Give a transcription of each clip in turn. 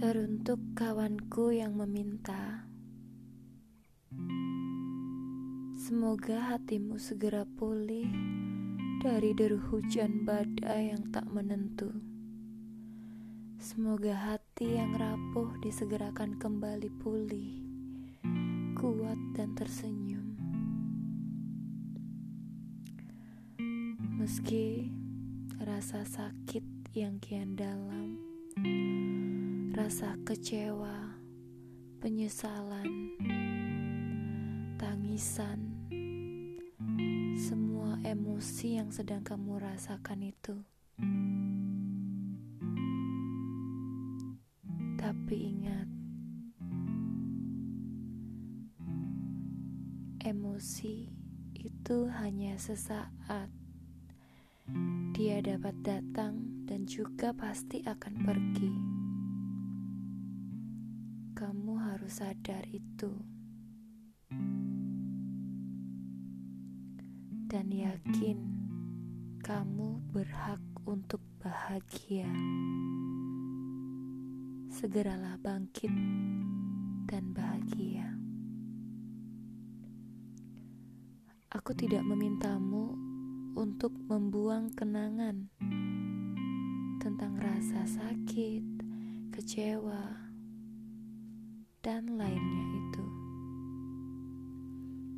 Teruntuk kawanku yang meminta, semoga hatimu segera pulih dari deru hujan badai yang tak menentu. Semoga hati yang rapuh disegerakan kembali pulih, kuat dan tersenyum. Meski rasa sakit yang kian dalam, rasa kecewa, penyesalan, tangisan, semua emosi yang sedang kamu rasakan itu. Tapi ingat, emosi itu hanya sesaat. Dia dapat datang dan juga pasti akan pergi. Kamu harus sadar itu, dan yakin kamu berhak untuk bahagia. Segeralah bangkit dan bahagia. Aku tidak memintamu untuk membuang kenangan tentang rasa sakit, kecewa, dan lainnya itu.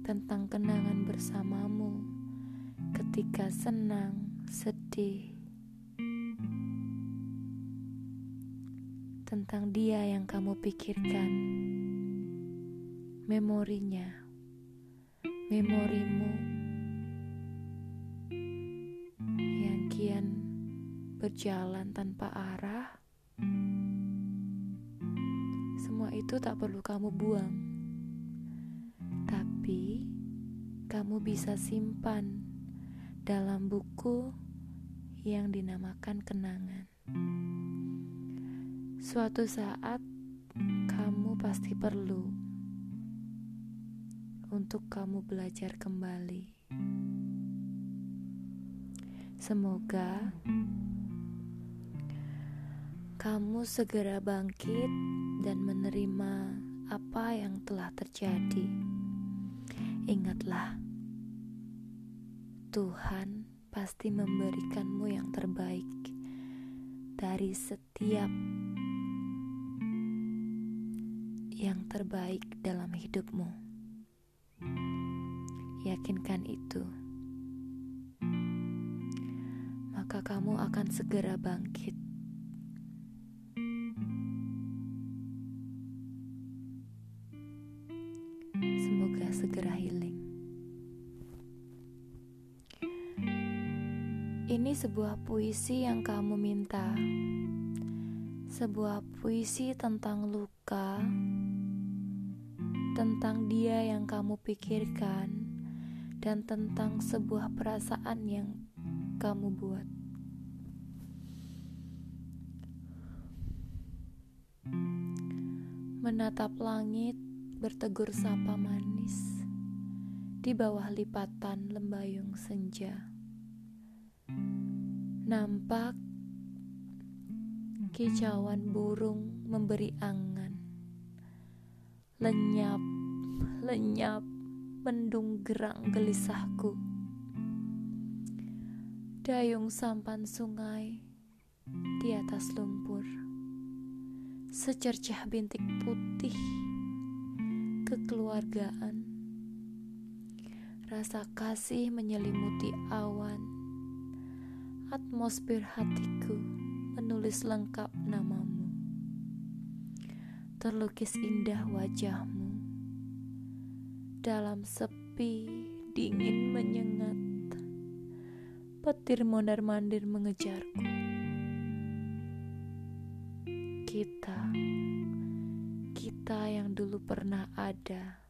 Tentang kenangan bersamamu ketika senang, sedih, tentang dia yang kamu pikirkan, memorinya, memorimu berjalan tanpa arah, itu tak perlu kamu buang, tapi kamu bisa simpan dalam buku yang dinamakan kenangan. Suatu saat kamu pasti perlu untuk kamu belajar kembali. Semoga kamu segera bangkit dan menerima apa yang telah terjadi. Ingatlah, Tuhan pasti memberikanmu yang terbaik dari setiap yang terbaik dalam hidupmu. Yakinkan itu, maka kamu akan segera bangkit segera healing. Ini sebuah puisi yang kamu minta. Sebuah puisi tentang luka, tentang dia yang kamu pikirkan, dan tentang sebuah perasaan yang kamu buat. Menatap langit bertegur sapa manis di bawah lipatan lembayung senja. Nampak kicauan burung memberi angan. Lenyap, lenyap, mendung gerang gelisahku. Dayung sampan sungai di atas lumpur. Secercah bintik putih kekeluargaan. Rasa kasih menyelimuti awan. Atmosfer hatiku menulis lengkap namamu. Terlukis indah wajahmu. Dalam sepi, dingin menyengat. Petir mondar-mandir mengejarku. Kita kita yang dulu pernah ada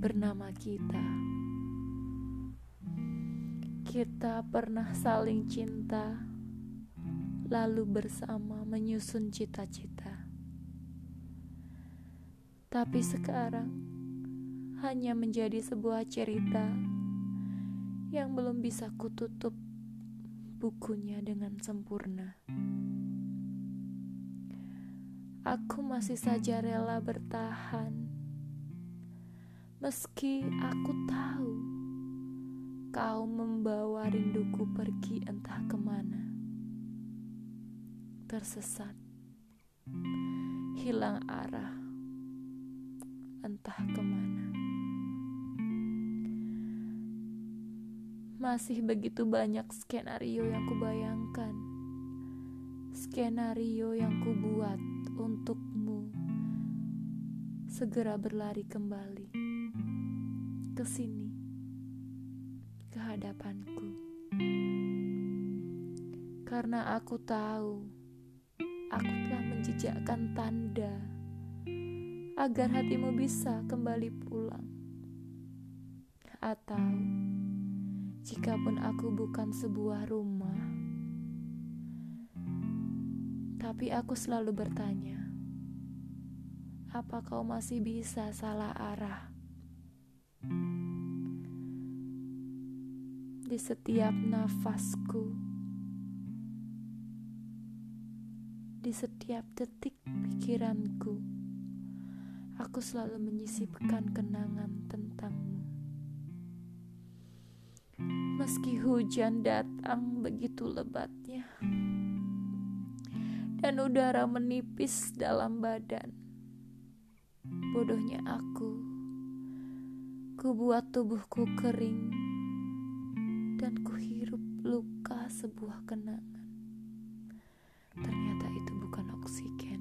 bernama kita. Kita pernah saling cinta, lalu bersama menyusun cita-cita. Tapi sekarang hanya menjadi sebuah cerita yang belum bisa kututup bukunya dengan sempurna. Aku masih saja rela bertahan. Meski aku tahu kau membawa rinduku pergi entah ke mana, tersesat, hilang arah, entah ke mana. Masih begitu banyak skenario yang kubayangkan. Skenario yang kubuat untukmu. Segera berlari kembali ke sini ke hadapanku. Karena aku tahu aku telah menjejakkan tanda agar hatimu bisa kembali pulang. Atau jikapun aku bukan sebuah rumah tapi aku selalu bertanya, apa kau masih bisa salah arah? Di setiap nafasku, di setiap detik pikiranku, aku selalu menyisipkan kenangan tentangmu. Meski hujan datang begitu lebatnya dan udara menipis dalam badan. Bodohnya aku, ku buat tubuhku kering dan ku hirup luka sebuah kenangan. Ternyata itu bukan oksigen.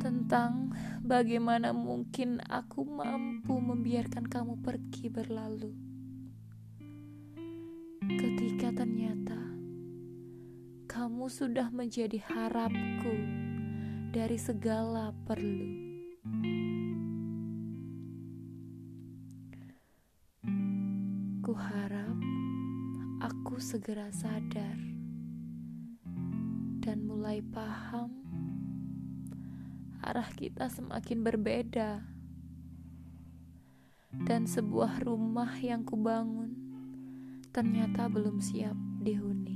Tentang bagaimana mungkin aku mampu membiarkan kamu pergi berlalu. Ketika ternyata kamu sudah menjadi harapku dari segala perlu. Ku harap aku segera sadar dan mulai paham arah kita semakin berbeda. Dan sebuah rumah yang kubangun ternyata belum siap dihuni.